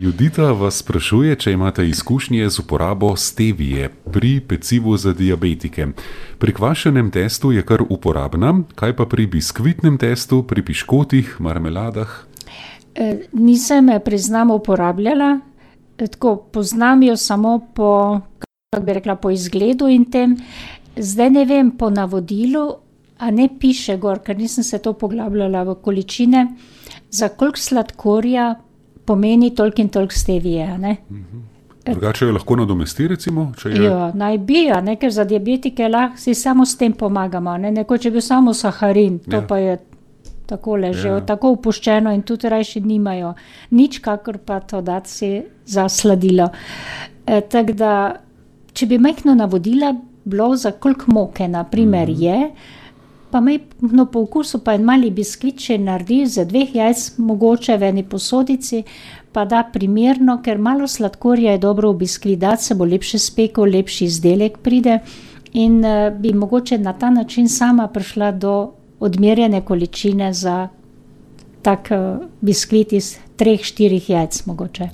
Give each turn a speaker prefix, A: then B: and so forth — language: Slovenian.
A: Judita vas sprašuje, če imate izkušnje z uporabo stevije pri pecivu za diabetike. Pri kvašenem testu je kar uporabna, kaj pa pri biskvitnem testu, pri piškotih, marmeladah?
B: nisem je, priznam, uporabljala. tako, poznam jo samo po, kako bi rekla, po izgledu in tem. Zdaj ne vem, po navodilu, a ne piše gor, ker nisem se to poglabljala v količine, za koliko sladkorja pomeni toliko in toliko stevije, ne.
A: Drugače jo lahko nadomesti recimo, je...
B: Ja, naj bi, ne, ker za diabetike lahko si samo s tem pomagamo, ne, nekoč je bil samo saharin, to
A: Ja.
B: pa je takole že
A: Ja.
B: tako opuščeno in tudi rajši nimajo nič, kakor pa to dati si za sladilo. tako da, če bi majhno navodila bilo, za koliko moke na primer je, pa majhno po okusu pa en mali biskvitček naredi iz dveh jajc mogoče v eni posodici, pa da primerno, ker malo sladkorja je dobro v biskvit dati, se bo lepše spekel, lepši izdelek pride. In, bi mogoče na ta način sama prišla do odmerjene količine za tak, biskvit iz treh, štirih jajc mogoče.